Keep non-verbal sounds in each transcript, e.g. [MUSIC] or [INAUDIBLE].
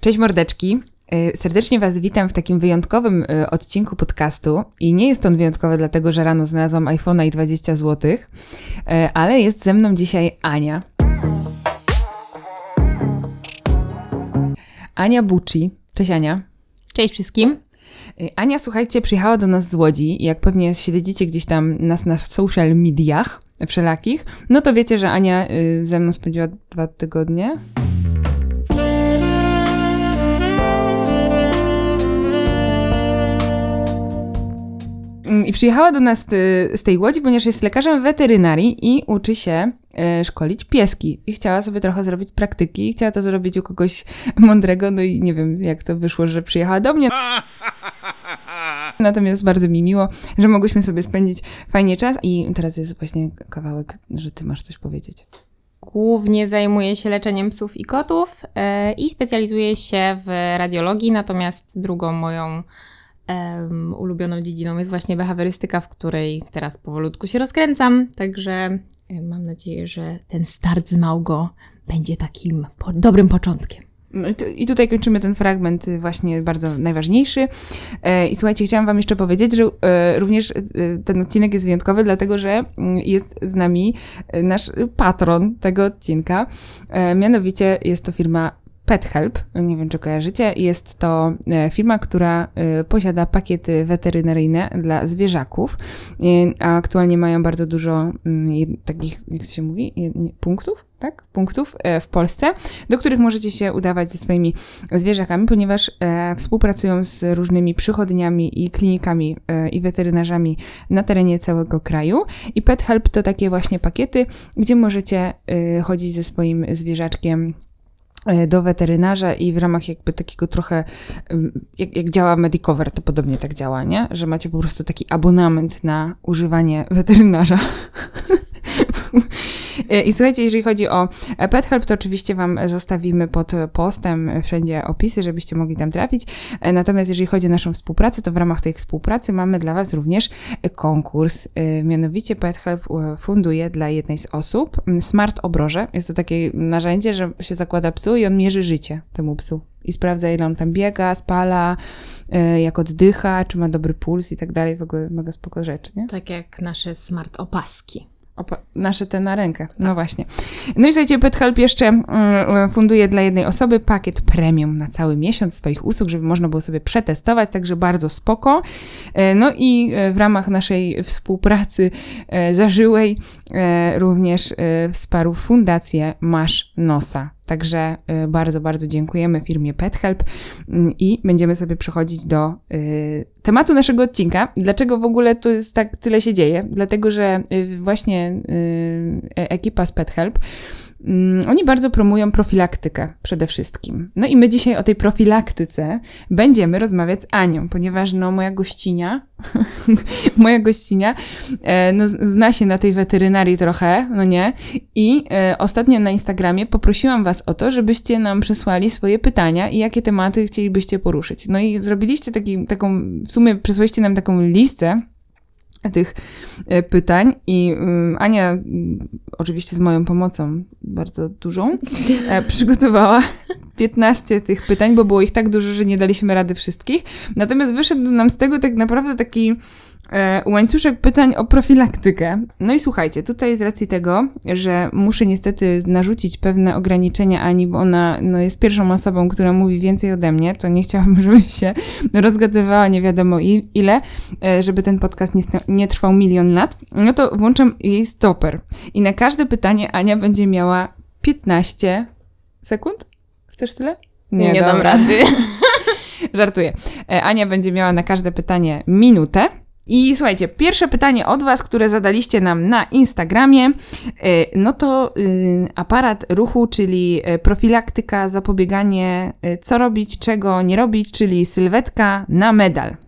Cześć mordeczki. Y, serdecznie Was witam w takim wyjątkowym y, odcinku podcastu. I nie jest on wyjątkowy, dlatego że rano znalazłam iPhone'a i 20 zł, y, ale jest ze mną dzisiaj Ania. Ania Bucci. Cześć Ania. Cześć wszystkim. Ania, słuchajcie, przyjechała do nas z Łodzi. Jak pewnie śledzicie gdzieś tam nas na social mediach wszelakich, no to wiecie, że Ania ze mną spędziła dwa tygodnie. I przyjechała do nas y, z tej Łodzi, ponieważ jest lekarzem weterynarii i uczy się y, szkolić pieski. I chciała sobie trochę zrobić praktyki chciała to zrobić u kogoś [LAUGHS] mądrego, no i nie wiem jak to wyszło, że przyjechała do mnie. [LAUGHS] Natomiast bardzo mi miło, że mogłyśmy sobie spędzić fajnie czas i teraz jest właśnie kawałek, że ty masz coś powiedzieć. Głównie zajmuję się leczeniem psów i kotów yy, i specjalizuję się w radiologii, natomiast drugą moją um, ulubioną dziedziną jest właśnie behawiorystyka, w której teraz powolutku się rozkręcam, także mam nadzieję, że ten start z Małgo będzie takim po dobrym początkiem. No i, tutaj kończymy ten fragment y, właśnie bardzo najważniejszy. E, I słuchajcie, chciałam wam jeszcze powiedzieć, że e, również e, ten odcinek jest wyjątkowy, dlatego że mm, jest z nami nasz patron tego odcinka. Mianowicie jest to firma Pet Help, nie wiem czy kojarzycie, jest to e, firma, która e, posiada pakiety weterynaryjne dla zwierzaków, e, a aktualnie mają bardzo dużo mm, takich, jak się mówi, punktów, tak? Punktów w Polsce, do których możecie się udawać ze swoimi zwierzakami, ponieważ współpracują z różnymi przychodniami i klinikami i weterynarzami na terenie całego kraju. I Pet Help to takie właśnie pakiety, gdzie możecie chodzić ze swoim zwierzaczkiem do weterynarza i w ramach jakby takiego trochę, jak, jak, działa Medicover, to podobnie tak działa, nie? Że macie po prostu taki abonament na używanie weterynarza. [LAUGHS] E, I słuchajcie, jeżeli chodzi o Pet Help, to oczywiście Wam zostawimy pod postem wszędzie opisy, żebyście mogli tam trafić. E, natomiast jeżeli chodzi o naszą współpracę, to w ramach tej współpracy mamy dla Was również konkurs. E, mianowicie Pet Help funduje dla jednej z osób Smart Obroże. Jest to takie narzędzie, że się zakłada psu i on mierzy życie temu psu i sprawdza, ile on tam biega, spala, jak oddycha, czy ma dobry puls i tak dalej. W ogóle mega spoko rzeczy, nie? Tak jak nasze smart opaski. Nasze te na rękę. No właśnie. No i słuchajcie, PetHelp jeszcze mm, funduje dla jednej osoby pakiet premium na cały miesiąc swoich usług, żeby można było sobie przetestować, także bardzo spoko. E, no i e, w ramach naszej współpracy e, zażyłej również wsparł Fundację Masz Nosa. Także y, bardzo, bardzo dziękujemy firmie PetHelp mm, i będziemy sobie przechodzić do y, tematu naszego odcinka. Dlaczego w ogóle to jest tak tyle się dzieje? Dlatego, że y, właśnie e, ekipa z PetHelp oni bardzo promują profilaktykę przede wszystkim. No i my dzisiaj o tej profilaktyce będziemy rozmawiać z Anią, ponieważ no moja gościnia, [LAUGHS] moja gościnia e, no, zna się na tej weterynarii trochę, no nie? I e, ostatnio na Instagramie poprosiłam was o to, żebyście nam przesłali swoje pytania i jakie tematy chcielibyście poruszyć. No i zrobiliście taki, taką, w sumie przesłaliście nam taką listę tych e, pytań i mm, Ania, mm, oczywiście z moją pomocą, bardzo dużą, e, [LAUGHS] przygotowała 15 tych pytań, bo było ich tak dużo, że nie daliśmy rady wszystkich. Natomiast wyszedł nam z tego tak naprawdę taki łańcuszek pytań o profilaktykę. No i słuchajcie, tutaj z racji tego, że muszę niestety narzucić pewne ograniczenia Ani, bo ona no, jest pierwszą osobą, która mówi więcej ode mnie, to nie chciałabym, [LAUGHS] żeby się rozgadywała nie wiadomo ile, e, żeby ten podcast nie, nie trwał milion lat, no to włączam jej stoper. I na każde pytanie Ania będzie miała 15 sekund? Chcesz tyle? Nie, nie dam rady. [LAUGHS] Żartuję. E, Ania będzie miała na każde pytanie minutę. I słuchajcie, pierwsze pytanie od Was, które zadaliście nam na Instagramie, e, no to y, aparat ruchu, czyli e, profilaktyka, zapobieganie, co robić, czego nie robić, czyli sylwetka na medal.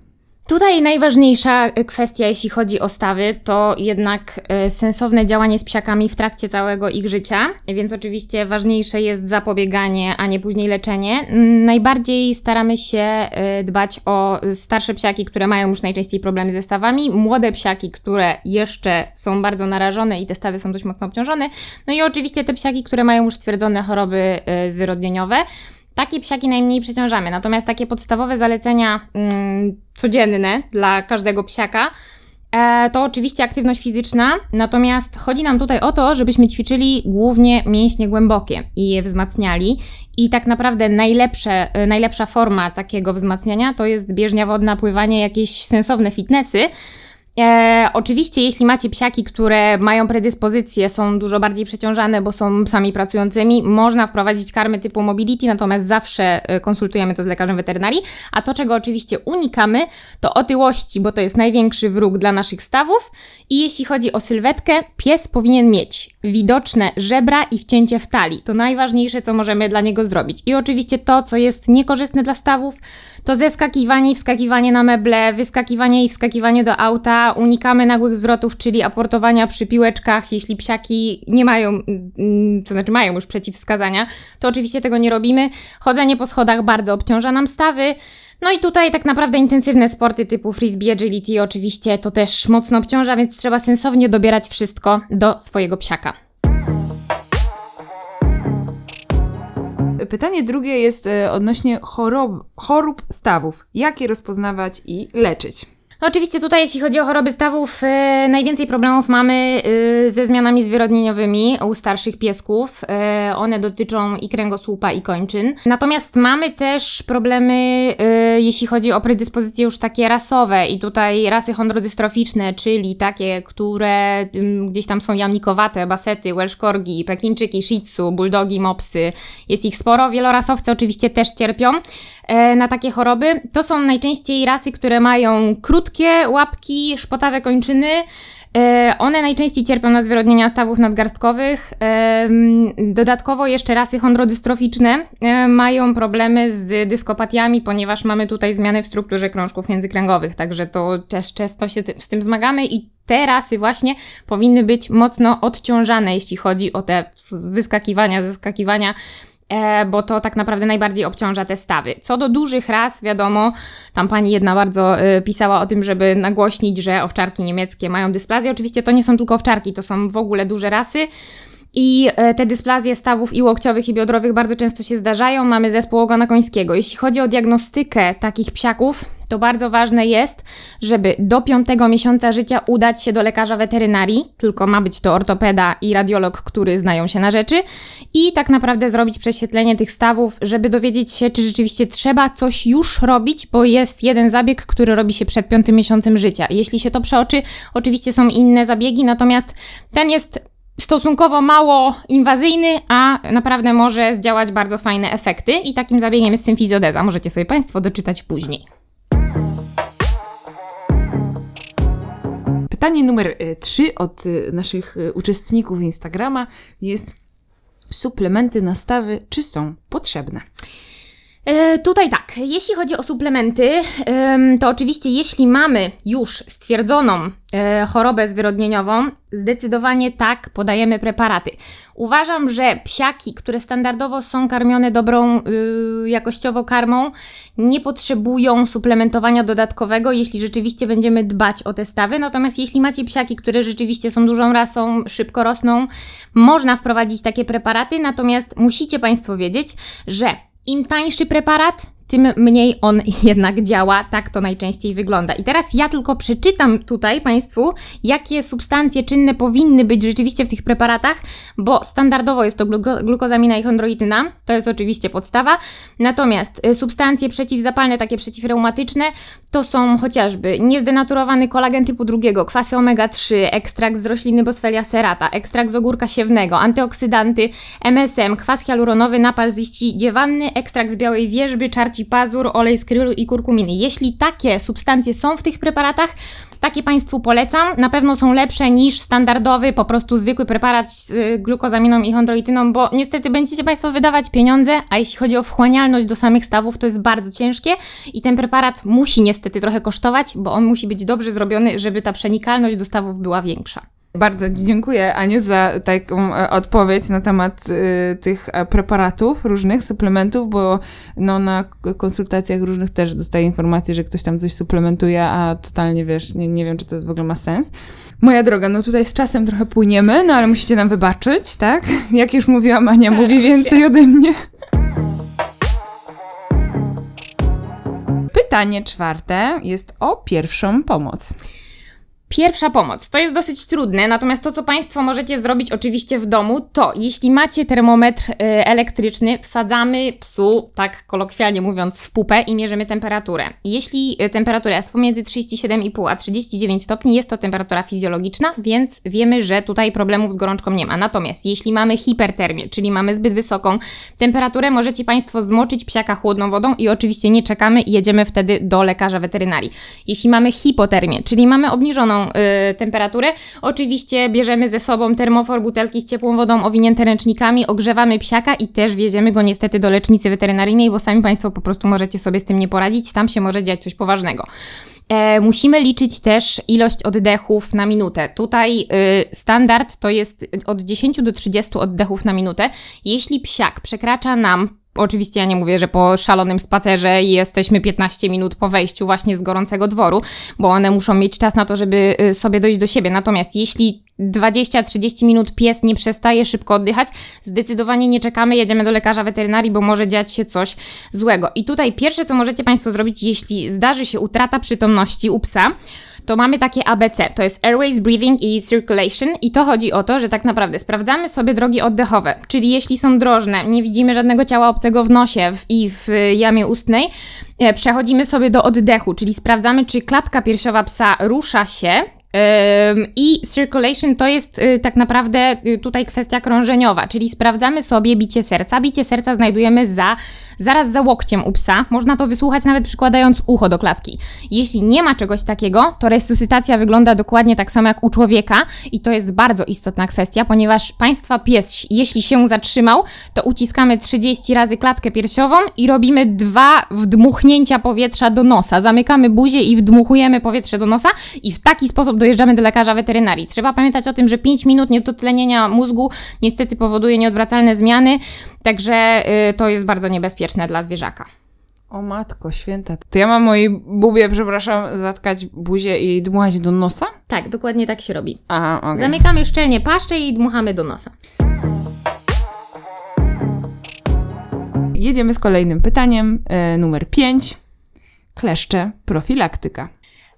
Tutaj najważniejsza kwestia, jeśli chodzi o stawy, to jednak e, sensowne działanie z psiakami w trakcie całego ich życia, więc oczywiście ważniejsze jest zapobieganie, a nie później leczenie. Najbardziej staramy się e, dbać o starsze psiaki, które mają już najczęściej problemy ze stawami, młode psiaki, które jeszcze są bardzo narażone i te stawy są dość mocno obciążone, no i oczywiście te psiaki, które mają już stwierdzone choroby zwyrodnieniowe. Takie psiaki najmniej przeciążamy. Natomiast takie podstawowe zalecenia mm, codzienne dla każdego psiaka e, to oczywiście aktywność fizyczna, natomiast chodzi nam tutaj o to, żebyśmy ćwiczyli głównie mięśnie głębokie i je wzmacniali. I tak naprawdę najlepsze, e, najlepsza forma takiego wzmacniania to jest bieżnia wodna, pływanie, jakieś sensowne fitnessy. E, oczywiście, jeśli macie psiaki, które mają predyspozycje, są dużo bardziej przeciążane, bo są psami pracującymi, można wprowadzić karmy typu mobility, natomiast zawsze e, konsultujemy to z lekarzem weterynarii. A to, czego oczywiście unikamy, to otyłości, bo to jest największy wróg dla naszych stawów. I jeśli chodzi o sylwetkę, pies powinien mieć widoczne żebra i wcięcie w talii. To najważniejsze, co możemy dla niego zrobić. I oczywiście to, co jest niekorzystne dla stawów, to zeskakiwanie i wskakiwanie na meble, wyskakiwanie i wskakiwanie do auta. Unikamy nagłych zwrotów, czyli aportowania przy piłeczkach. Jeśli psiaki nie mają, mm, to znaczy mają już przeciwwskazania, to oczywiście tego nie robimy. Chodzenie po schodach bardzo obciąża nam stawy. No i tutaj tak naprawdę intensywne sporty typu frisbee, agility oczywiście to też mocno obciąża, więc trzeba sensownie dobierać wszystko do swojego psiaka. Pytanie drugie jest e, odnośnie chorób, chorób stawów. Jak je rozpoznawać i leczyć? No oczywiście tutaj, jeśli chodzi o choroby stawów, e, najwięcej problemów mamy e, ze zmianami zwyrodnieniowymi u starszych piesków. E, one dotyczą i kręgosłupa, i kończyn. Natomiast mamy też problemy, e, jeśli chodzi o predyspozycje już takie rasowe i tutaj rasy chondrodystroficzne, czyli takie, które ym, gdzieś tam są jamnikowate, basety, welsh corgi, pekinczyki, shih tzu, bulldogi, mopsy. Jest ich sporo. Wielorasowce oczywiście też cierpią e, na takie choroby. To są najczęściej rasy, które mają krótkie łapki, szpotawe kończyny. E, One najczęściej cierpią na zwyrodnienia stawów nadgarstkowych. Em, Dodatkowo jeszcze rasy chondrodystroficzne e, mają problemy z dyskopatiami, ponieważ mamy tutaj zmiany w strukturze krążków międzykręgowych, także to też często się z tym zmagamy i te rasy właśnie powinny być mocno odciążane, jeśli chodzi o te wyskakiwania, zeskakiwania e, bo to tak naprawdę najbardziej obciąża te stawy. Co do dużych ras, wiadomo, tam pani jedna bardzo e, pisała o tym, żeby nagłośnić, że owczarki niemieckie mają dysplazję. Oczywiście to nie są tylko owczarki, to są w ogóle duże rasy. I e, te dysplazje stawów i łokciowych i biodrowych bardzo często się zdarzają. Mamy zespół ogona końskiego. Jeśli chodzi o diagnostykę takich psiaków, to bardzo ważne jest, żeby do piątego miesiąca życia udać się do lekarza weterynarii, tylko ma być to ortopeda i radiolog, który znają się na rzeczy, i tak naprawdę zrobić prześwietlenie tych stawów, żeby dowiedzieć się, czy rzeczywiście trzeba coś już robić, bo jest jeden zabieg, który robi się przed piątym miesiącem życia. Jeśli się to przeoczy, oczywiście są inne zabiegi, natomiast ten jest stosunkowo mało inwazyjny, a naprawdę może zdziałać bardzo fajne efekty i takim zabiegiem jest symfizjodeza. Możecie sobie Państwo doczytać później. Pytanie numer 3 od y, naszych y, uczestników Instagrama jest suplementy, nastawy, czy są potrzebne? E, tutaj tak, jeśli chodzi o suplementy, em, to oczywiście jeśli mamy już stwierdzoną e, chorobę zwyrodnieniową, zdecydowanie tak podajemy preparaty. Uważam, że psiaki, które standardowo są karmione dobrą y, jakościowo karmą, nie potrzebują suplementowania dodatkowego, jeśli rzeczywiście będziemy dbać o te stawy. Natomiast jeśli macie psiaki, które rzeczywiście są dużą rasą, szybko rosną, można wprowadzić takie preparaty, natomiast musicie Państwo wiedzieć, że im tańszy preparat, tym mniej on [LAUGHS] jednak działa. Tak to najczęściej wygląda. I teraz ja tylko przeczytam tutaj Państwu, jakie substancje czynne powinny być rzeczywiście w tych preparatach, bo standardowo jest to gluko- glukozamina i chondroityna. To jest oczywiście podstawa. Natomiast y, substancje przeciwzapalne, takie przeciwreumatyczne, to są chociażby niezdenaturowany kolagen typu drugiego, kwasy omega-3, ekstrakt z rośliny Boswellia serrata, ekstrakt z ogórka siewnego, antyoksydanty, MSM, kwas hialuronowy, napal z liści dziewanny, ekstrakt z białej wierzby, czarci pazur, olej z krylu i kurkuminy. Jeśli takie substancje są w tych preparatach, takie Państwu polecam. Na pewno są lepsze niż standardowy, po prostu zwykły preparat z y, glukozaminą i chondroityną, bo niestety będziecie Państwo wydawać pieniądze, a jeśli chodzi o wchłanialność do samych stawów, to jest bardzo ciężkie i ten preparat musi niestety trochę kosztować, bo on musi być dobrze zrobiony, żeby ta przenikalność do stawów była większa. Bardzo dziękuję Aniu za taką e, odpowiedź na temat y, tych e, preparatów, różnych suplementów, bo no, na konsultacjach różnych też dostaję informacje, że ktoś tam coś suplementuje, a totalnie wiesz, nie, nie wiem, czy to jest w ogóle ma sens. Moja droga, no tutaj z czasem trochę płyniemy, no ale musicie nam wybaczyć, tak? Jak już mówiłam, Ania mówi więcej ode mnie. Pytanie czwarte jest o pierwszą pomoc. Pierwsza pomoc. To jest dosyć trudne, natomiast to, co Państwo możecie zrobić oczywiście w domu, to jeśli macie termometr y, elektryczny, wsadzamy psu, tak kolokwialnie mówiąc, w pupę i mierzymy temperaturę. Jeśli y, temperatura jest pomiędzy 37,5 a 39 stopni, jest to temperatura fizjologiczna, więc wiemy, że tutaj problemów z gorączką nie ma. Natomiast jeśli mamy hipertermię, czyli mamy zbyt wysoką temperaturę, możecie Państwo zmoczyć psiaka chłodną wodą i oczywiście nie czekamy i jedziemy wtedy do lekarza weterynarii. Jeśli mamy hipotermię, czyli mamy obniżoną y, temperaturę. Oczywiście bierzemy ze sobą termofor, butelki z ciepłą wodą owinięte ręcznikami, ogrzewamy psiaka i też wieziemy go niestety do lecznicy weterynaryjnej, bo sami Państwo po prostu możecie sobie z tym nie poradzić, tam się może dziać coś poważnego. E, musimy liczyć też ilość oddechów na minutę. Tutaj y, standard to jest od 10 do 30 oddechów na minutę. Jeśli psiak przekracza nam Oczywiście ja nie mówię, że po szalonym spacerze jesteśmy 15 minut po wejściu właśnie z gorącego dworu, bo one muszą mieć czas na to, żeby y, sobie dojść do siebie. Natomiast jeśli 20-30 minut pies nie przestaje szybko oddychać, zdecydowanie nie czekamy, jedziemy do lekarza weterynarii, bo może dziać się coś złego. I tutaj pierwsze, co możecie Państwo zrobić, jeśli zdarzy się utrata przytomności u psa, to mamy takie ABC. To jest Airways, Breathing i Circulation i to chodzi o to, że tak naprawdę sprawdzamy sobie drogi oddechowe, czyli jeśli są drożne, nie widzimy żadnego ciała obcego w nosie i w jamie ustnej, e, przechodzimy sobie do oddechu, czyli sprawdzamy, czy klatka piersiowa psa rusza się, i circulation to jest y, tak naprawdę y, tutaj kwestia krążeniowa, czyli sprawdzamy sobie bicie serca. Bicie serca znajdujemy za, zaraz za łokciem u psa. Można to wysłuchać nawet przykładając ucho do klatki. Jeśli nie ma czegoś takiego, to resuscytacja wygląda dokładnie tak samo jak u człowieka i to jest bardzo istotna kwestia, ponieważ Państwa pies, jeśli się zatrzymał, to uciskamy 30 razy klatkę piersiową i robimy dwa wdmuchnięcia powietrza do nosa. Zamykamy buzię i wdmuchujemy powietrze do nosa i w taki sposób dojeżdżamy do lekarza weterynarii. Trzeba pamiętać o tym, że 5 minut niedotlenienia mózgu niestety powoduje nieodwracalne zmiany, także y, to jest bardzo niebezpieczne dla zwierzaka. O matko święta. To ja mam mojej bubie, przepraszam, zatkać buzię i dmuchać do nosa? Tak, dokładnie tak się robi. Aha, okay. Zamykamy szczelnie paszczę i dmuchamy do nosa. Jedziemy z kolejnym pytaniem, e, numer 5. Kleszcze, profilaktyka.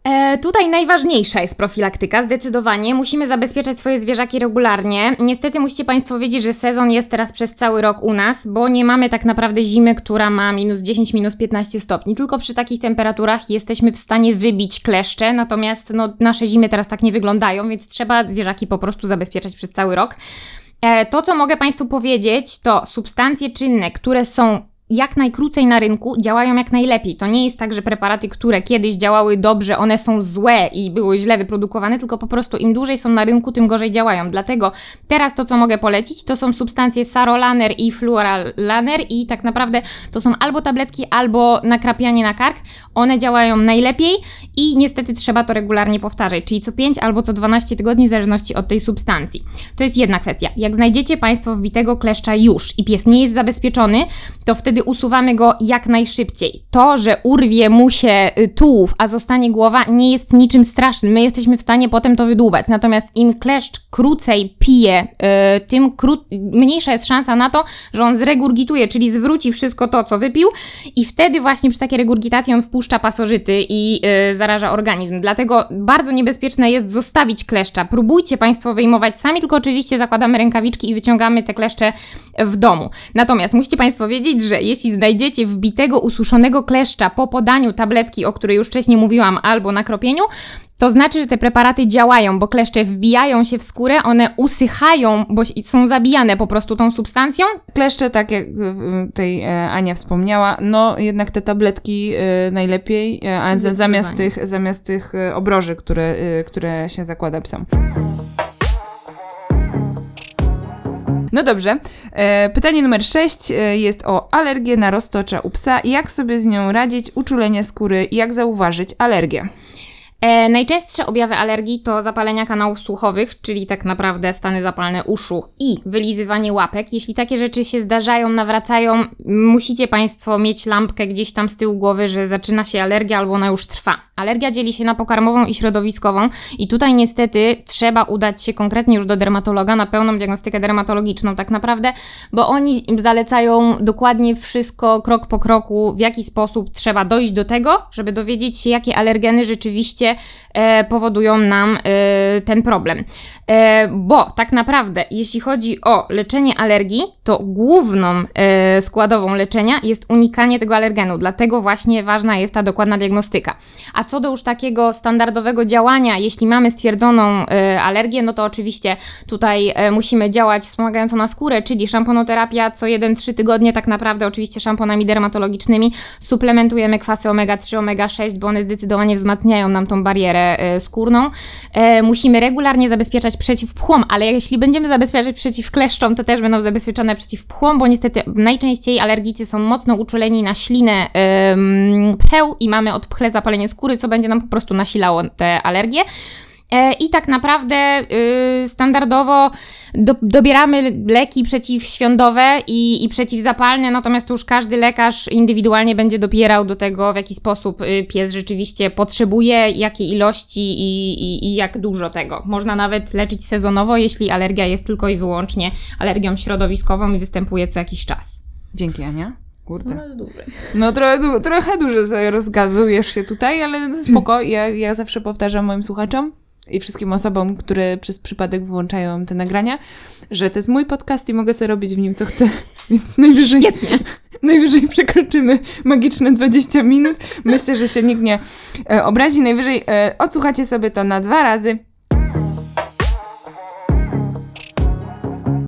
E, tutaj najważniejsza jest profilaktyka, zdecydowanie. Musimy zabezpieczać swoje zwierzaki regularnie. Niestety musicie Państwo wiedzieć, że sezon jest teraz przez cały rok u nas, bo nie mamy tak naprawdę zimy, która ma minus 10, minus 15 stopni. Tylko przy takich temperaturach jesteśmy w stanie wybić kleszcze, natomiast no, nasze zimy teraz tak nie wyglądają, więc trzeba zwierzaki po prostu zabezpieczać przez cały rok. E, to, co mogę Państwu powiedzieć, to substancje czynne, które są jak najkrócej na rynku działają jak najlepiej. To nie jest tak, że preparaty, które kiedyś działały dobrze, one są złe i były źle wyprodukowane, tylko po prostu im dłużej są na rynku, tym gorzej działają. Dlatego teraz to, co mogę polecić, to są substancje Sarolaner i Fluoralaner i tak naprawdę to są albo tabletki, albo nakrapianie na kark. One działają najlepiej i niestety trzeba to regularnie powtarzać, czyli co 5 albo co 12 tygodni w zależności od tej substancji. To jest jedna kwestia. Jak znajdziecie Państwo wbitego kleszcza już i pies nie jest zabezpieczony, to wtedy usuwamy go jak najszybciej. To, że urwie mu się y, tułów, a zostanie głowa, nie jest niczym strasznym. My jesteśmy w stanie potem to wydłubać. Natomiast im kleszcz krócej pije, yy, tym kró- mniejsza jest szansa na to, że on zregurgituje, czyli zwróci wszystko to, co wypił i wtedy właśnie przy takiej regurgitacji on wpuszcza pasożyty i yy, zaraża organizm. Dlatego bardzo niebezpieczne jest zostawić kleszcza. Próbujcie Państwo wyjmować sami, tylko oczywiście zakładamy rękawiczki i wyciągamy te kleszcze w domu. Natomiast musicie Państwo wiedzieć, że jeśli znajdziecie wbitego, ususzonego kleszcza po podaniu tabletki, o której już wcześniej mówiłam, albo nakropieniu, to znaczy, że te preparaty działają, bo kleszcze wbijają się w skórę, one usychają, bo są zabijane po prostu tą substancją. Kleszcze, tak jak tutaj e, Ania wspomniała, no jednak te tabletki e, najlepiej, e, a zamiast tych, zamiast tych obroży, które, które się zakłada psom. No dobrze. E, pytanie numer 6 e, jest o alergię na roztocza u psa. Jak sobie z nią radzić, uczulenie skóry, jak zauważyć alergię? E, najczęstsze objawy alergii to zapalenia kanałów słuchowych, czyli tak naprawdę stany zapalne uszu i wylizywanie łapek. Jeśli takie rzeczy się zdarzają, nawracają, musicie Państwo mieć lampkę gdzieś tam z tyłu głowy, że zaczyna się alergia albo ona już trwa. Alergia dzieli się na pokarmową i środowiskową i tutaj niestety trzeba udać się konkretnie już do dermatologa na pełną diagnostykę dermatologiczną tak naprawdę, bo oni zalecają dokładnie wszystko krok po kroku, w jaki sposób trzeba dojść do tego, żeby dowiedzieć się, jakie alergeny rzeczywiście e, powodują nam e, ten problem. E, bo tak naprawdę, jeśli chodzi o leczenie alergii, to główną e, składową leczenia jest unikanie tego alergenu, dlatego właśnie ważna jest ta dokładna diagnostyka. A co do już takiego standardowego działania, jeśli mamy stwierdzoną e, alergię, no to oczywiście tutaj e, musimy działać wspomagająco na skórę, czyli szamponoterapia co 1-3 tygodnie, tak naprawdę oczywiście szamponami dermatologicznymi, suplementujemy kwasy omega-3, omega-6, bo one zdecydowanie wzmacniają nam tą barierę e, skórną. E, musimy regularnie zabezpieczać przeciw pchłom, ale jeśli będziemy zabezpieczać przeciw kleszczom, to też będą zabezpieczone przeciw pchłom, bo niestety najczęściej alergicy są mocno uczuleni na ślinę pcheł i mamy od pchle zapalenie skóry, co będzie nam po prostu nasilało te alergie. E, I tak naprawdę y, standardowo do, dobieramy leki przeciwświądowe i, i przeciwzapalne, natomiast to już każdy lekarz indywidualnie będzie dopierał do tego, w jaki sposób y, pies rzeczywiście potrzebuje, jakiej ilości i, i, i jak dużo tego. Można nawet leczyć sezonowo, jeśli alergia jest tylko i wyłącznie alergią środowiskową i występuje co jakiś czas. Dzięki, Ania. Kurde. No trochę, du- trochę dużo rozgadujesz się tutaj, ale spoko. Ja, ja zawsze powtarzam moim słuchaczom i wszystkim osobom, które przez przypadek wyłączają te nagrania, że to jest mój podcast i mogę sobie robić w nim co chcę. [LAUGHS] Więc najwyżej, Świetnie. [LAUGHS] najwyżej przekroczymy magiczne 20 minut. Myślę, że się nikt nie e, obrazi. Najwyżej e, odsłuchacie sobie to na dwa razy.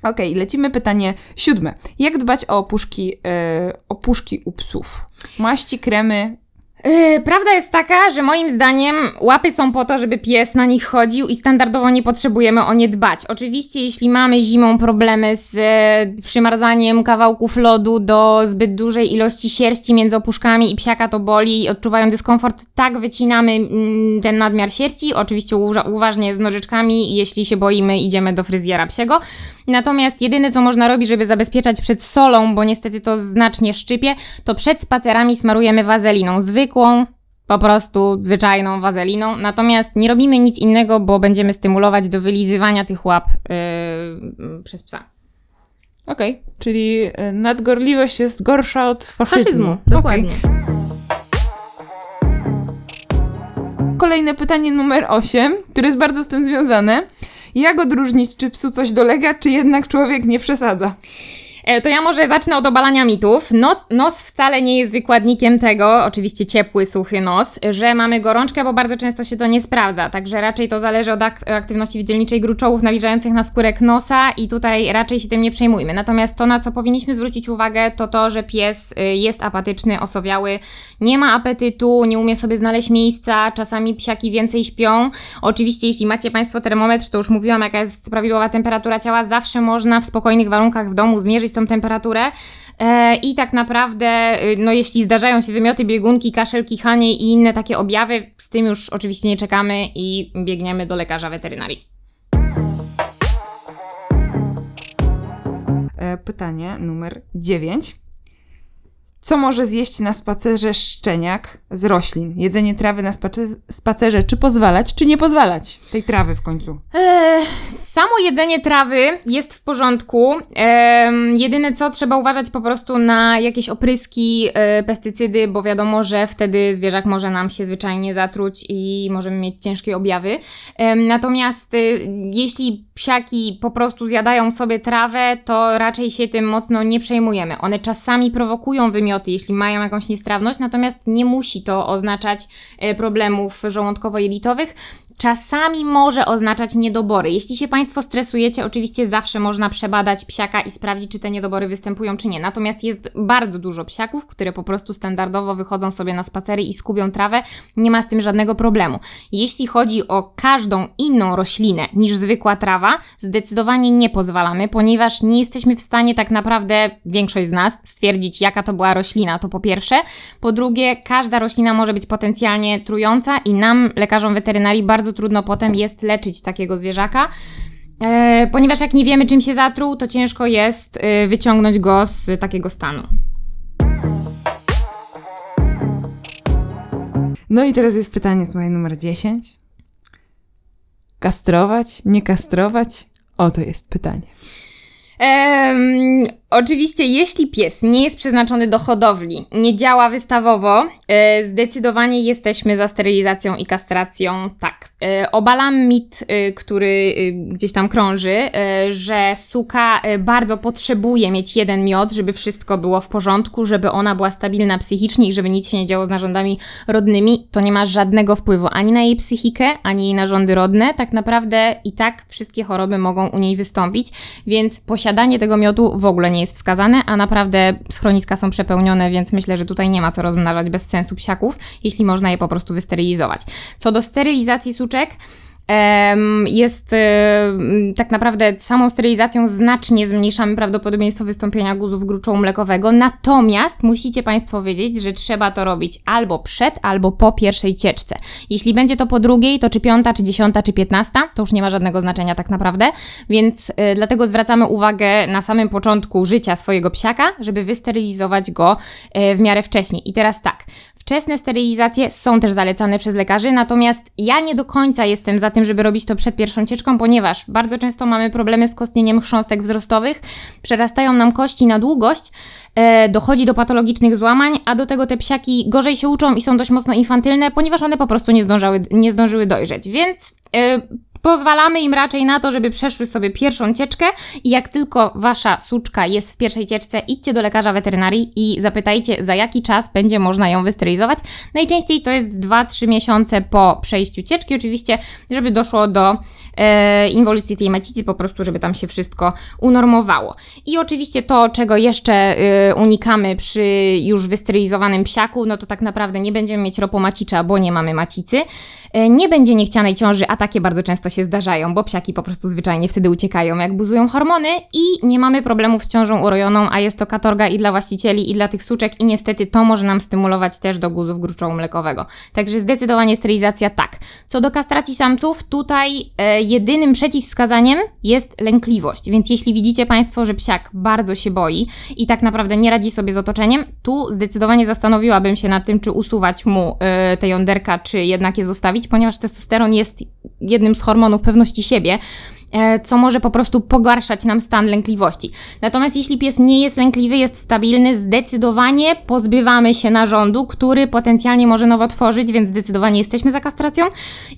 Okej, lecimy pytanie siódme. Jak dbać o opuszki, e, opuszki u psów? Maści, kremy. Yy, prawda jest taka, że moim zdaniem łapy są po to, żeby pies na nich chodził i standardowo nie potrzebujemy o nie dbać. Oczywiście, jeśli mamy zimą problemy z e, przymarzaniem kawałków lodu do zbyt dużej ilości sierści między opuszkami i psiaka to boli i odczuwają dyskomfort, tak wycinamy mm, ten nadmiar sierści, oczywiście uważnie z nożyczkami, jeśli się boimy idziemy do fryzjera psiego. Natomiast jedyne co można robić, żeby zabezpieczać przed solą, bo niestety to znacznie szczypie, to przed spacerami smarujemy wazeliną zwykłą, po prostu zwyczajną wazeliną. Natomiast nie robimy nic innego, bo będziemy stymulować do wylizywania tych łap yy, przez psa. Okej, czyli e, nadgorliwość jest gorsza od faszyzmu. Faszyzmu, dokładnie. Okej. Kolejne pytanie numer 8, które jest bardzo z tym związane. Jak odróżnić, czy psu coś dolega, czy jednak człowiek nie przesadza? E, To ja może zacznę od obalania mitów. Nos, nos wcale nie jest wykładnikiem tego, oczywiście ciepły, suchy nos, że mamy gorączkę, bo bardzo często się to nie sprawdza. Także raczej to zależy od ak- aktywności wydzielniczej gruczołów nawilżających na skórek nosa i tutaj raczej się tym nie przejmujmy. Natomiast to, na co powinniśmy zwrócić uwagę, to to, że pies y, jest apatyczny, osowiały, nie ma apetytu, nie umie sobie znaleźć miejsca, czasami psiaki więcej śpią. Oczywiście, jeśli macie Państwo termometr, to już mówiłam, jaka jest prawidłowa temperatura ciała, zawsze można w spokojnych warunkach w domu zmierzyć tą temperaturę. E, I tak naprawdę, y, no jeśli zdarzają się wymioty, biegunki, kaszel, kichanie i inne takie objawy, z tym już oczywiście nie czekamy i biegniemy do lekarza weterynarii. E, Pytanie numer 9. Co może zjeść na spacerze szczeniak z roślin? Jedzenie trawy na space- spacerze, czy pozwalać, czy nie pozwalać? Tej trawy w końcu. Eee, samo jedzenie trawy jest w porządku. Em, jedyne co trzeba uważać po prostu na jakieś opryski, e, pestycydy, bo wiadomo, że wtedy zwierzak może nam się zwyczajnie zatruć i możemy mieć ciężkie objawy. Em, natomiast e, jeśli psiaki po prostu zjadają sobie trawę, to raczej się tym mocno nie przejmujemy. One czasami prowokują wymioty, jeśli mają jakąś niestrawność, natomiast nie musi to oznaczać e, problemów żołądkowo-jelitowych. Czasami może oznaczać niedobory. Jeśli się Państwo stresujecie, oczywiście zawsze można przebadać psiaka i sprawdzić, czy te niedobory występują, czy nie. Natomiast jest bardzo dużo psiaków, które po prostu standardowo wychodzą sobie na spacery i skubią trawę. Nie ma z tym żadnego problemu. Jeśli chodzi o każdą inną roślinę niż zwykła trawa, zdecydowanie nie pozwalamy, ponieważ nie jesteśmy w stanie tak naprawdę, większość z nas, stwierdzić, jaka to była roślina. To po pierwsze. Po drugie, każda roślina może być potencjalnie trująca i nam, lekarzom weterynarii, bardzo trudno potem jest leczyć takiego zwierzaka. E, ponieważ jak nie wiemy, czym się zatruł, to ciężko jest e, wyciągnąć go z takiego stanu. No i teraz jest pytanie, słuchaj, numer 10. Kastrować, nie kastrować? Oto jest pytanie. Em, oczywiście, jeśli pies nie jest przeznaczony do hodowli, nie działa wystawowo, e, zdecydowanie jesteśmy za sterylizacją i kastracją. Tak. E, obalam mit, e, który gdzieś tam krąży, że suka bardzo potrzebuje mieć jeden miod, żeby wszystko było w porządku, żeby ona była stabilna psychicznie i żeby nic się nie działo z narządami rodnymi. To nie ma żadnego wpływu ani na jej psychikę, ani jej narządy rodne. Tak naprawdę i tak wszystkie choroby mogą u niej wystąpić, więc posiadanie tego miodu w ogóle nie jest wskazane, a naprawdę schroniska są przepełnione, więc myślę, że tutaj nie ma co rozmnażać bez sensu psiaków, jeśli można je po prostu wysterylizować. Co do sterylizacji suczek, jest em, tak naprawdę samą sterylizacją znacznie zmniejszamy prawdopodobieństwo wystąpienia guzów gruczołu mlekowego, natomiast musicie Państwo wiedzieć, że trzeba to robić albo przed, albo po pierwszej cieczce. Jeśli będzie to po drugiej, to czy piąta, czy dziesiąta, czy piętnasta, to już nie ma żadnego znaczenia tak naprawdę, więc y, dlatego zwracamy uwagę na samym początku życia swojego psiaka, żeby wysterylizować go y, w miarę wcześniej. I teraz tak, Wczesne sterylizacje są też zalecane przez lekarzy, natomiast ja nie do końca jestem za tym, żeby robić to przed pierwszą cieczką, ponieważ bardzo często mamy problemy z kostnieniem chrząstek wzrostowych, przerastają nam kości na długość, e, dochodzi do patologicznych złamań, a do tego te psiaki gorzej się uczą i są dość mocno infantylne, ponieważ one po prostu nie, zdążały, nie zdążyły dojrzeć. Więc e, Pozwalamy im raczej na to, żeby przeszły sobie pierwszą cieczkę i jak tylko wasza suczka jest w pierwszej cieczce, idźcie do lekarza weterynarii i zapytajcie, za jaki czas będzie można ją wysterylizować. Najczęściej to jest 2-3 miesiące po przejściu cieczki, oczywiście, żeby doszło do e, inwolucji tej macicy, po prostu, żeby tam się wszystko unormowało. I oczywiście to, czego jeszcze e, unikamy przy już wysterylizowanym psiaku, no to tak naprawdę nie będziemy mieć ropomacicza, bo nie mamy macicy. E, nie będzie niechcianej ciąży, a takie bardzo często się zdarzają, bo psiaki po prostu zwyczajnie wtedy uciekają, jak buzują hormony i nie mamy problemów z ciążą urojoną, a jest to katorga i dla właścicieli, i dla tych suczek i niestety to może nam stymulować też do guzów gruczołu mlekowego. Także zdecydowanie sterylizacja tak. Co do kastracji samców, tutaj e, jedynym przeciwwskazaniem jest lękliwość, więc jeśli widzicie Państwo, że psiak bardzo się boi i tak naprawdę nie radzi sobie z otoczeniem, tu zdecydowanie zastanowiłabym się nad tym, czy usuwać mu e, te jąderka, czy jednak je zostawić, ponieważ testosteron jest jednym z hormonów pewności siebie, e, co może po prostu pogarszać nam stan lękliwości. Natomiast jeśli pies nie jest lękliwy, jest stabilny, zdecydowanie pozbywamy się narządu, który potencjalnie może nowotworzyć, więc zdecydowanie jesteśmy za kastracją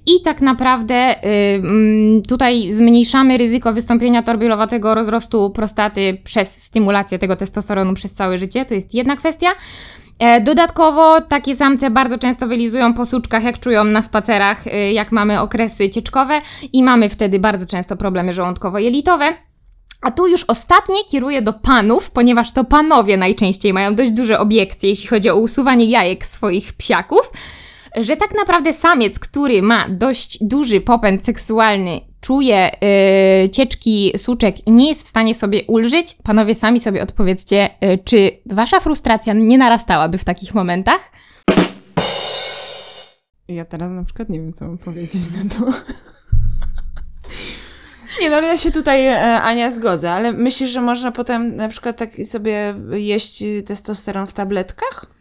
i tak naprawdę y, mm, tutaj zmniejszamy ryzyko wystąpienia torbielowatego rozrostu prostaty przez stymulację tego testosteronu przez całe życie. To jest jedna kwestia. E, Dodatkowo takie samce bardzo często wylizują po suczkach, jak czują na spacerach, y, jak mamy okresy cieczkowe i mamy wtedy bardzo często problemy żołądkowo-jelitowe. A tu już ostatnie kieruję do panów, ponieważ to panowie najczęściej mają dość duże obiekcje, jeśli chodzi o usuwanie jajek swoich psiaków, że tak naprawdę samiec, który ma dość duży popęd seksualny, czuje yy, cieczki suczek i nie jest w stanie sobie ulżyć, panowie sami sobie odpowiedzcie, yy, czy wasza frustracja nie narastałaby w takich momentach? Ja teraz na przykład nie wiem, co mam powiedzieć na to. [LAUGHS] Nie, no ja się tutaj, e, Ania, zgodzę, ale myślisz, że można potem na przykład tak sobie jeść testosteron w tabletkach?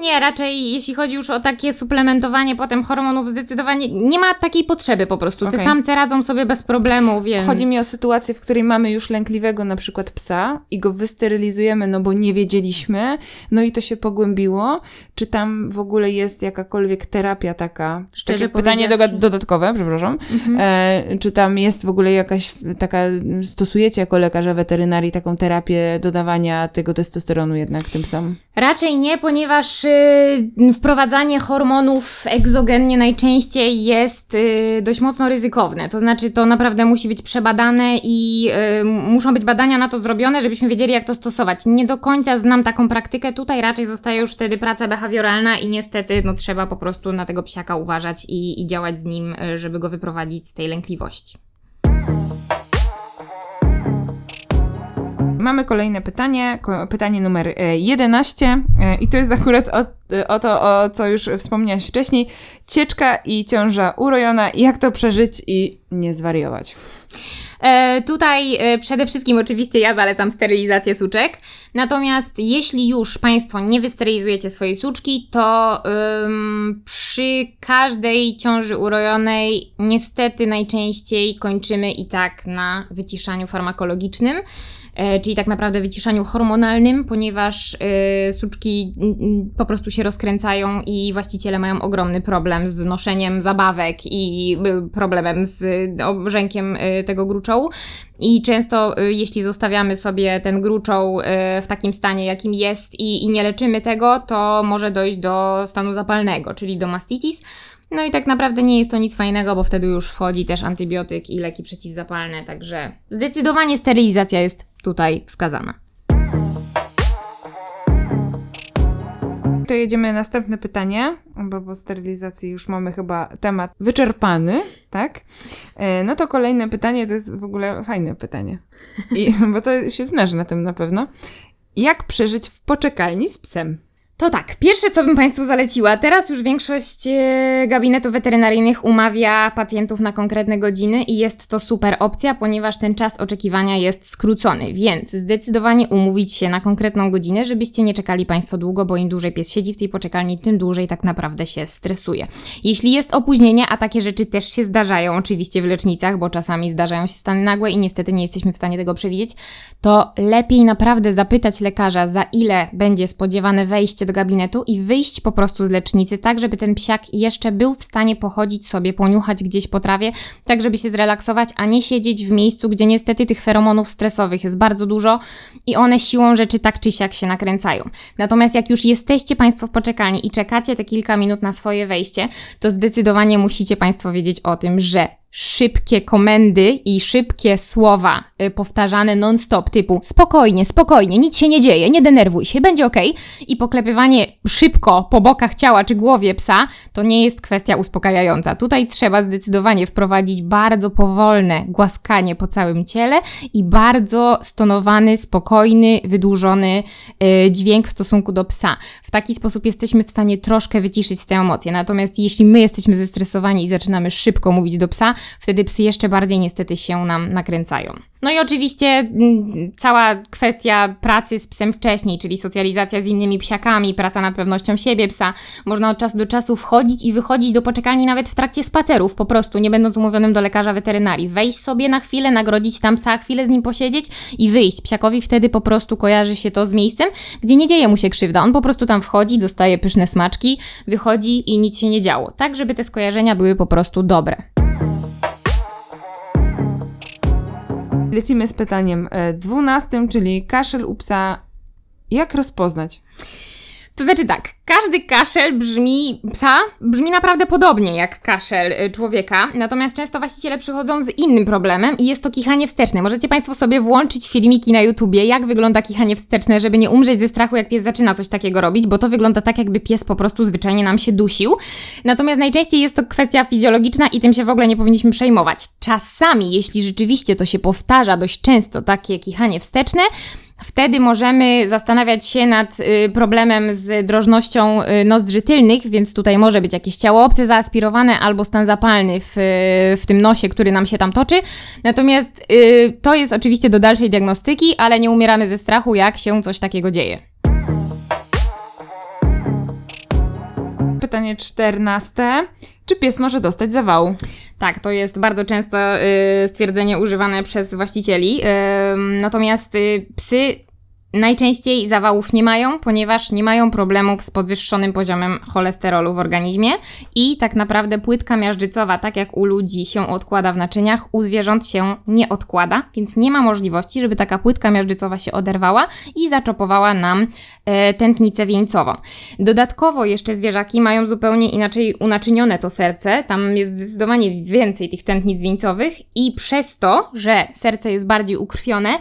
Nie, raczej jeśli chodzi już o takie suplementowanie potem hormonów, zdecydowanie nie ma takiej potrzeby po prostu. Te samce radzą sobie bez problemu, więc... Chodzi mi o sytuację, w której mamy już lękliwego na przykład psa i go wysterylizujemy, no bo nie wiedzieliśmy, no i to się pogłębiło. Czy tam w ogóle jest jakakolwiek terapia taka? Szczerze Takie pytanie dodatkowe, przepraszam. E, czy tam jest w ogóle jakaś taka, stosujecie jako lekarza weterynarii taką terapię dodawania tego testosteronu jednak tym psom? Raczej nie, ponieważ wprowadzanie hormonów egzogennie najczęściej jest y, dość mocno ryzykowne. To znaczy, to naprawdę musi być przebadane i y, muszą być badania na to zrobione, żebyśmy wiedzieli, jak to stosować. Nie do końca znam taką praktykę. Tutaj raczej zostaje już wtedy praca behawioralna i niestety no, trzeba po prostu na tego psiaka uważać i, i działać z nim, y, żeby go wyprowadzić z tej lękliwości. Mamy kolejne pytanie, pytanie numer e, 11 e, i to jest akurat o, o to, o co już wspomniałaś wcześniej. Cieczka i ciąża urojona, jak to przeżyć i nie zwariować. E, tutaj e, przede wszystkim oczywiście ja zalecam sterylizację suczek. Natomiast jeśli już Państwo nie wysterylizujecie swojej suczki, to ym, przy każdej ciąży urojonej niestety najczęściej kończymy i tak na wyciszaniu farmakologicznym. E, czyli tak naprawdę wyciszaniu hormonalnym, ponieważ e, suczki po prostu się rozkręcają i właściciele mają ogromny problem z noszeniem zabawek i y, problemem z obrzękiem y, tego gruczołu. I często, jeśli zostawiamy sobie ten gruczoł w takim stanie, jakim jest i, i nie leczymy tego, to może dojść do stanu zapalnego, czyli do mastitis. No i tak naprawdę nie jest to nic fajnego, bo wtedy już wchodzi też antybiotyk i leki przeciwzapalne, także zdecydowanie sterylizacja jest tutaj wskazana. To jedziemy następne pytanie, bo po sterylizacji już mamy chyba temat wyczerpany, tak? E, No to kolejne pytanie to jest w ogóle fajne pytanie, I, [LAUGHS] bo to się znasz na tym na pewno. Jak przeżyć w poczekalni z psem? To tak, pierwsze co bym Państwu zaleciła, teraz już większość e, gabinetów weterynaryjnych umawia pacjentów na konkretne godziny i jest to super opcja, ponieważ ten czas oczekiwania jest skrócony, więc zdecydowanie umówić się na konkretną godzinę, żebyście nie czekali Państwo długo, bo im dłużej pies siedzi w tej poczekalni, tym dłużej tak naprawdę się stresuje. Jeśli jest opóźnienie, a takie rzeczy też się zdarzają oczywiście w lecznicach, bo czasami zdarzają się stany nagłe i niestety nie jesteśmy w stanie tego przewidzieć, to lepiej naprawdę zapytać lekarza, za ile będzie spodziewane wejście do gabinetu i wyjść po prostu z lecznicy, tak żeby ten psiak jeszcze był w stanie pochodzić sobie, poniuchać gdzieś po trawie, tak żeby się zrelaksować, a nie siedzieć w miejscu, gdzie niestety tych feromonów stresowych jest bardzo dużo i one siłą rzeczy tak czy siak się nakręcają. Natomiast jak już jesteście Państwo w poczekalni i czekacie te kilka minut na swoje wejście, to zdecydowanie musicie Państwo wiedzieć o tym, że szybkie komendy i szybkie słowa y, powtarzane non-stop, typu spokojnie, spokojnie, nic się nie dzieje, nie denerwuj się, będzie ok. I poklepywanie szybko po bokach ciała czy głowie psa to nie jest kwestia uspokajająca. Tutaj trzeba zdecydowanie wprowadzić bardzo powolne głaskanie po całym ciele i bardzo stonowany, spokojny, wydłużony y, dźwięk w stosunku do psa. W taki sposób jesteśmy w stanie troszkę wyciszyć te emocje. Natomiast jeśli my jesteśmy zestresowani i zaczynamy szybko mówić do psa, wtedy psy jeszcze bardziej niestety się nam nakręcają. No i oczywiście mm, cała kwestia pracy z psem wcześniej, czyli socjalizacja z innymi psiakami, praca nad pewnością siebie psa. Można od czasu do czasu wchodzić i wychodzić do poczekalni nawet w trakcie spacerów, po prostu nie będąc umówionym do lekarza weterynarii. Wejść sobie na chwilę, nagrodzić tam psa, chwilę z nim posiedzieć i wyjść. Psiakowi wtedy po prostu kojarzy się to z miejscem, gdzie nie dzieje mu się krzywda. On po prostu tam wchodzi, dostaje pyszne smaczki, wychodzi i nic się nie działo. Tak, żeby te skojarzenia były po prostu dobre. Lecimy z pytaniem e, 12, czyli kaszel u psa. Jak rozpoznać? To znaczy tak, każdy kaszel brzmi psa, brzmi naprawdę podobnie jak kaszel y, człowieka, natomiast często właściciele przychodzą z innym problemem i jest to kichanie wsteczne. Możecie Państwo sobie włączyć filmiki na YouTubie, jak wygląda kichanie wsteczne, żeby nie umrzeć ze strachu, jak pies zaczyna coś takiego robić, bo to wygląda tak, jakby pies po prostu zwyczajnie nam się dusił. Natomiast najczęściej jest to kwestia fizjologiczna i tym się w ogóle nie powinniśmy przejmować. Czasami, jeśli rzeczywiście to się powtarza dość często, takie kichanie wsteczne, Wtedy możemy zastanawiać się nad y, problemem z drożnością y, nozdrzy tylnych, więc tutaj może być jakieś ciało obce zaaspirowane albo stan zapalny w, w tym nosie, który nam się tam toczy. Natomiast y, to jest oczywiście do dalszej diagnostyki, ale nie umieramy ze strachu, jak się coś takiego dzieje. Pytanie 14. Czy pies może dostać zawału? Tak, to jest bardzo często y, stwierdzenie używane przez właścicieli. Natomiast y, psy Najczęściej zawałów nie mają, ponieważ nie mają problemów z podwyższonym poziomem cholesterolu w organizmie i tak naprawdę płytka miażdżycowa, tak jak u ludzi się odkłada w naczyniach, u zwierząt się nie odkłada, więc nie ma możliwości, żeby taka płytka miażdżycowa się oderwała i zaczopowała nam e, tętnicę wieńcową. Dodatkowo jeszcze zwierzaki mają zupełnie inaczej unaczynione to serce, tam jest zdecydowanie więcej tych tętnic wieńcowych i przez to, że serce jest bardziej ukrwione,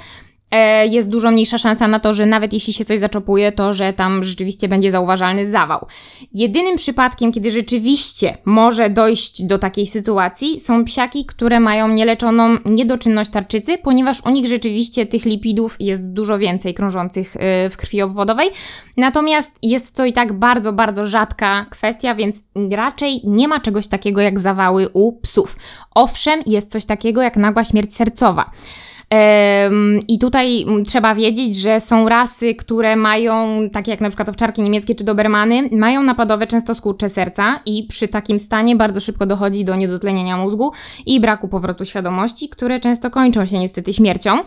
jest dużo mniejsza szansa na to, że nawet jeśli się coś zaczopuje, to że tam rzeczywiście będzie zauważalny zawał. Jedynym przypadkiem, kiedy rzeczywiście może dojść do takiej sytuacji, są psiaki, które mają nieleczoną niedoczynność tarczycy, ponieważ u nich rzeczywiście tych lipidów jest dużo więcej krążących e, w krwi obwodowej. Natomiast jest to i tak bardzo, bardzo rzadka kwestia, więc raczej nie ma czegoś takiego jak zawały u psów. Owszem, jest coś takiego jak nagła śmierć sercowa. I tutaj trzeba wiedzieć, że są rasy, które mają, takie jak na przykład owczarki niemieckie czy dobermany, mają napadowe często skurcze serca i przy takim stanie bardzo szybko dochodzi do niedotlenienia mózgu i braku powrotu świadomości, które często kończą się niestety śmiercią.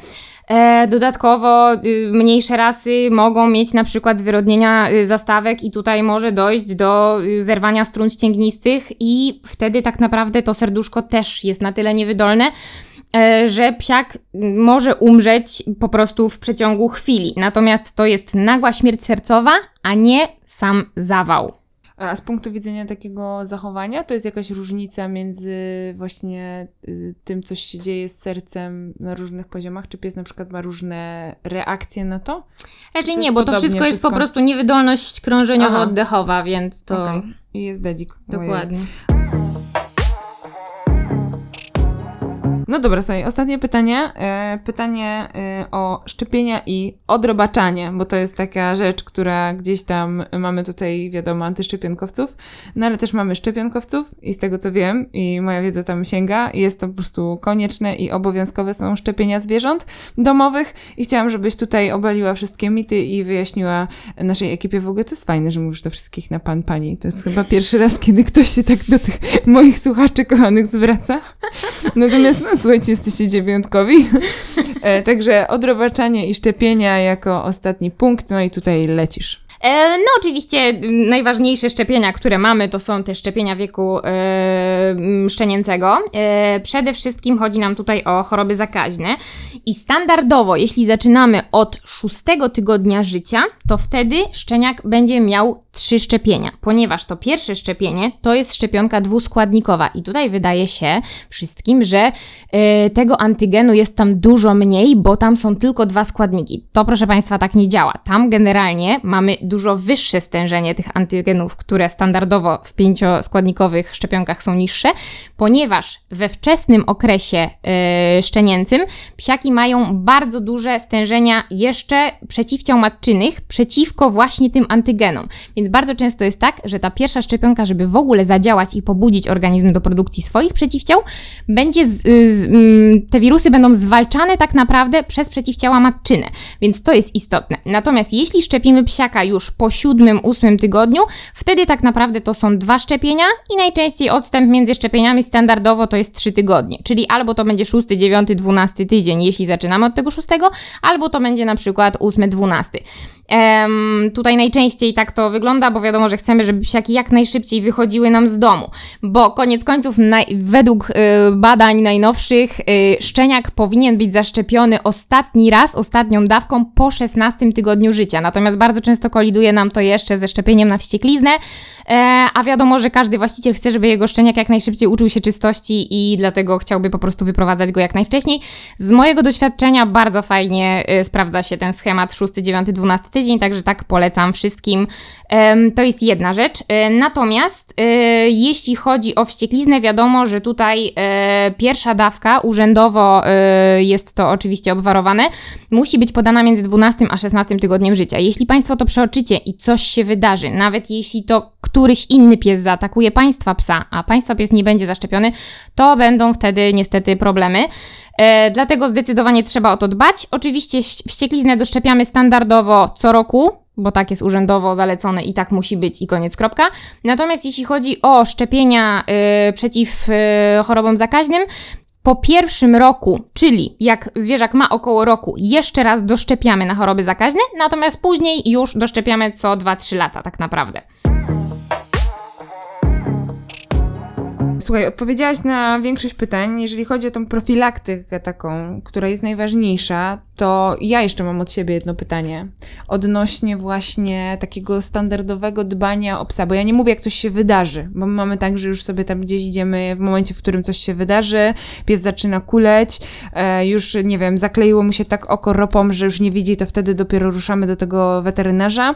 E, dodatkowo y, mniejsze rasy mogą mieć na przykład zwyrodnienia y, zastawek i tutaj może dojść do y, zerwania strun ścięgnistych i wtedy tak naprawdę to serduszko też jest na tyle niewydolne, że psiak może umrzeć po prostu w przeciągu chwili. Natomiast to jest nagła śmierć sercowa, a nie sam zawał. A z punktu widzenia takiego zachowania, to jest jakaś różnica między właśnie y, tym, co się dzieje z sercem na różnych poziomach? Czy pies na przykład ma różne reakcje na to? Raczej nie, bo to podobnie wszystko jest po wszystko? prostu niewydolność krążeniowo-oddechowa, więc to Okej. I jest dedzik. Ojej. No dobra, słuchaj, ostatnie pytanie. E, pytanie e, o szczepienia i odrobaczanie, bo to jest taka rzecz, która gdzieś tam mamy tutaj, wiadomo, antyszczepionkowców, no ale też mamy szczepionkowców i z tego co wiem i moja wiedza tam sięga, jest to po prostu konieczne i obowiązkowe są szczepienia zwierząt domowych i chciałam, żebyś tutaj obaliła wszystkie mity i wyjaśniła naszej ekipie w ogóle, to jest fajne, że mówisz do wszystkich na pan, pani. To jest chyba pierwszy raz, kiedy ktoś się tak do tych moich słuchaczy kochanych zwraca. Natomiast, no słuchajcie, jesteście dziewiątkowi. [LAUGHS] E, także odrobaczanie i szczepienia jako ostatni punkt, no i tutaj lecisz. E, no oczywiście m, najważniejsze szczepienia, które mamy, to są te szczepienia wieku e, m, szczenięcego. E, przede wszystkim chodzi nam tutaj o choroby zakaźne i standardowo, jeśli zaczynamy od szóstego tygodnia życia, to wtedy szczeniak będzie miał trzy szczepienia, ponieważ to pierwsze szczepienie to jest szczepionka dwuskładnikowa i tutaj wydaje się wszystkim, że tego antygenu jest tam dużo mniej, bo tam są tylko dwa składniki. To proszę Państwa tak nie działa. Tam generalnie mamy dużo wyższe stężenie tych antygenów, które standardowo w pięcioskładnikowych szczepionkach są niższe, ponieważ we wczesnym okresie e, szczenięcym psiaki mają bardzo duże stężenia jeszcze przeciwciał matczynych przeciwko właśnie tym antygenom. Więc bardzo często jest tak, że ta pierwsza szczepionka, żeby w ogóle zadziałać i pobudzić organizm do produkcji swoich przeciwciał, będzie z, z, mm, te wirusy będą zwalczane tak naprawdę przez przeciwciała matczyne, więc to jest istotne. Natomiast jeśli szczepimy psiaka już po siódmym, ósmym tygodniu, wtedy tak naprawdę to są dwa szczepienia i najczęściej odstęp między szczepieniami standardowo to jest trzy tygodnie, czyli albo to będzie szósty, dziewiąty, dwunasty tydzień, jeśli zaczynamy od tego szóstego, albo to będzie na przykład ósmy, dwunasty. Em, tutaj najczęściej tak to wygląda, bo wiadomo, że chcemy, żeby psiaki jak najszybciej wychodziły nam z domu, bo koniec końców według y, badań najnowszych y, szczeniak powinien być zaszczepiony ostatni raz, ostatnią dawką po 16 tygodniu życia. Natomiast bardzo często koliduje nam to jeszcze ze szczepieniem na wściekliznę, e, a wiadomo, że każdy właściciel chce, żeby jego szczeniak jak najszybciej uczył się czystości i dlatego chciałby po prostu wyprowadzać go jak najwcześniej. Z mojego doświadczenia bardzo fajnie y, sprawdza się ten schemat 6, 9, 12 tydzień, także tak polecam wszystkim. To jest jedna rzecz. E, Natomiast e, jeśli chodzi o wściekliznę, wiadomo, że tutaj e, pierwsza dawka urzędowo jest to oczywiście obwarowane, musi być podana między 12 a 16 tygodniem życia. Jeśli Państwo to przeoczycie i coś się wydarzy, nawet jeśli to któryś inny pies zaatakuje Państwa psa, a Państwa pies nie będzie zaszczepiony, to będą wtedy niestety problemy. E, dlatego zdecydowanie trzeba o to dbać. Oczywiście wś- wściekliznę doszczepiamy standardowo co roku, bo tak jest urzędowo zalecone i tak musi być i koniec kropka. Natomiast jeśli chodzi o szczepienia y, przeciw y, chorobom zakaźnym, Po pierwszym roku, czyli jak zwierzak ma około roku, jeszcze raz doszczepiamy na choroby zakaźne, natomiast później już doszczepiamy co 2-3 lata tak naprawdę. Słuchaj, odpowiedziałaś na większość pytań. Jeżeli chodzi o tą profilaktykę taką, która jest najważniejsza, to ja jeszcze mam od siebie jedno pytanie odnośnie właśnie takiego standardowego dbania o psa, bo ja nie mówię, jak coś się wydarzy, bo my mamy tak, że już sobie tam gdzieś idziemy w momencie, w którym coś się wydarzy, pies zaczyna kuleć, e, już, nie wiem, zakleiło mu się tak oko ropą, że już nie widzi, to wtedy dopiero ruszamy do tego weterynarza.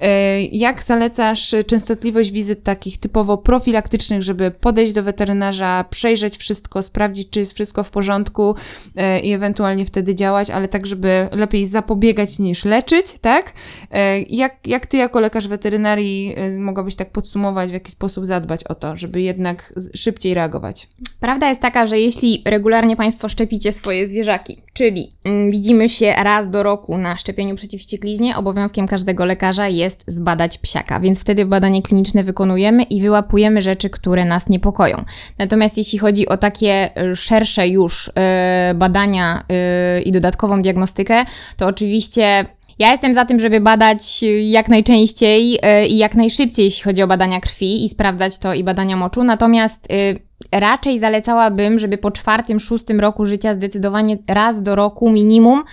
E, jak zalecasz częstotliwość wizyt takich typowo profilaktycznych, żeby podejść do weterynarza, przejrzeć wszystko, sprawdzić, czy jest wszystko w porządku e, i ewentualnie wtedy działać, ale tak, żeby lepiej zapobiegać niż leczyć, tak? E, jak, jak ty jako lekarz weterynarii e, mogłabyś tak podsumować, w jaki sposób zadbać o to, żeby jednak szybciej reagować? Prawda jest taka, że jeśli regularnie Państwo szczepicie swoje zwierzaki, czyli mm, widzimy się raz do roku na szczepieniu przeciw wściekliźnie, obowiązkiem każdego lekarza jest zbadać psiaka, więc wtedy badanie kliniczne wykonujemy i wyłapujemy rzeczy, które nas niepokoją. Natomiast jeśli chodzi o takie y, szersze już y, badania y, i dodatkową diagnostykę, to oczywiście ja jestem za tym, żeby badać jak najczęściej i jak najszybciej, jeśli chodzi o badania krwi i sprawdzać to i badania moczu. Natomiast raczej zalecałabym, żeby po czwartym, szóstym roku życia zdecydowanie raz do roku minimum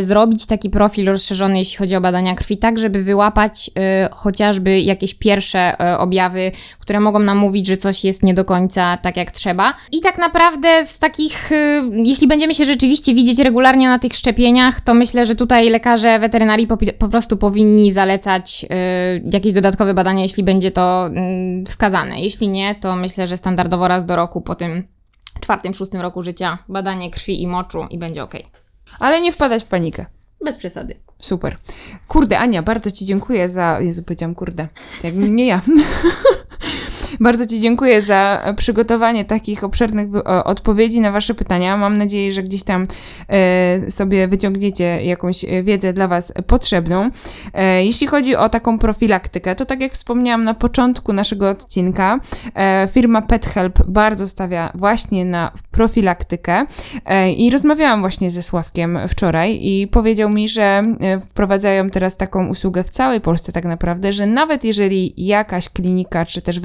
zrobić taki profil rozszerzony, jeśli chodzi o badania krwi, tak żeby wyłapać e, chociażby jakieś pierwsze e, objawy, które mogą nam mówić, że coś jest nie do końca tak jak trzeba. I tak naprawdę z takich, e, jeśli będziemy się rzeczywiście widzieć regularnie na tych szczepieniach, to myślę, że tutaj lekarze weterynarii po, po prostu powinni zalecać e, jakieś dodatkowe badania, jeśli będzie to mm, wskazane. Jeśli nie, to myślę, że standardowo raz do roku po tym czwartym, szóstym roku życia badanie krwi i moczu i będzie ok. Ale nie wpadać w panikę. Bez przesady. Super. Kurde, Ania, bardzo Ci dziękuję za. Jezu, powiedziałam kurde. Jak nie ja. [LAUGHS] bardzo Ci dziękuję za przygotowanie takich obszernych odpowiedzi na Wasze pytania. Mam nadzieję, że gdzieś tam e, sobie wyciągniecie jakąś e, wiedzę dla Was potrzebną. E, jeśli chodzi o taką profilaktykę, to tak jak wspomniałam na początku naszego odcinka, firma PetHelp bardzo stawia właśnie na profilaktykę i rozmawiałam właśnie ze Sławkiem wczoraj i powiedział mi, że wprowadzają teraz taką usługę w całej Polsce tak naprawdę, że nawet jeżeli jakaś klinika czy też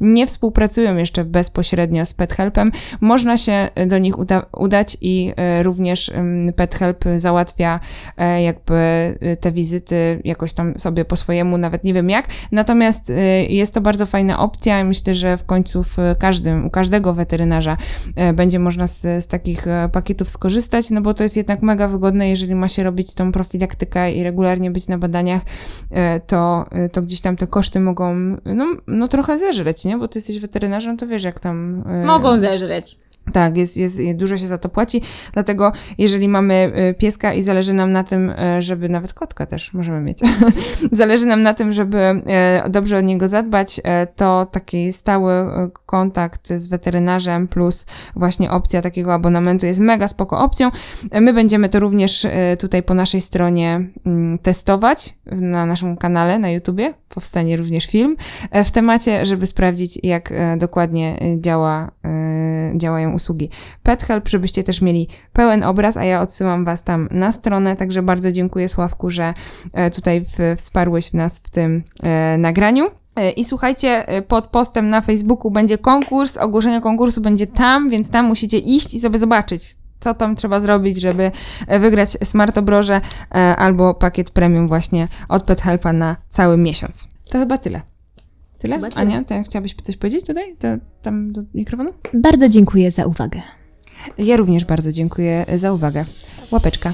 nie współpracują jeszcze bezpośrednio z PetHelpem, można się do nich uda- udać i e, również ym, PetHelp załatwia e, jakby e, te wizyty jakoś tam sobie po swojemu, nawet nie wiem jak. Natomiast e, jest to bardzo fajna opcja i myślę, że w końcu w każdym, u każdego weterynarza e, będzie można z, z takich e, pakietów skorzystać, no bo to jest jednak mega wygodne, jeżeli ma się robić tą profilaktykę i regularnie być na badaniach, e, to, e, to gdzieś tam te koszty mogą no, no trochę zeżreć, nie? Bo ty jesteś weterynarzem, to wiesz jak tam... e, Mogą zeżreć. Tak, jest, jest, dużo się za to płaci, dlatego jeżeli mamy y, pieska i zależy nam na tym, y, żeby nawet kotka też możemy mieć, [LAUGHS] zależy nam na tym, żeby y, dobrze o niego zadbać, to taki stały kontakt z weterynarzem plus właśnie opcja takiego abonamentu jest mega spoko opcją. My będziemy to również tutaj po naszej stronie mm, testować na naszym kanale na YouTubie. Powstanie również film e, w temacie, żeby sprawdzić, jak e, dokładnie działa, działają usługi PetHelp, żebyście też mieli pełen obraz, a ja odsyłam Was tam na stronę, także bardzo dziękuję Sławku, że e, tutaj wsparłeś nas w tym e, nagraniu. E, I słuchajcie, pod postem na Facebooku będzie konkurs, ogłoszenie konkursu będzie tam, więc tam musicie iść i sobie zobaczyć, co tam trzeba zrobić, żeby wygrać Smart Obroże e, albo pakiet premium właśnie od PetHelpa na cały miesiąc. To chyba tyle. Tyle? Chyba tyle. Ania, ty chciałabyś coś powiedzieć tutaj? To, tam do mikrofonu? Bardzo dziękuję za uwagę. Ja również bardzo dziękuję za uwagę. Łapeczka.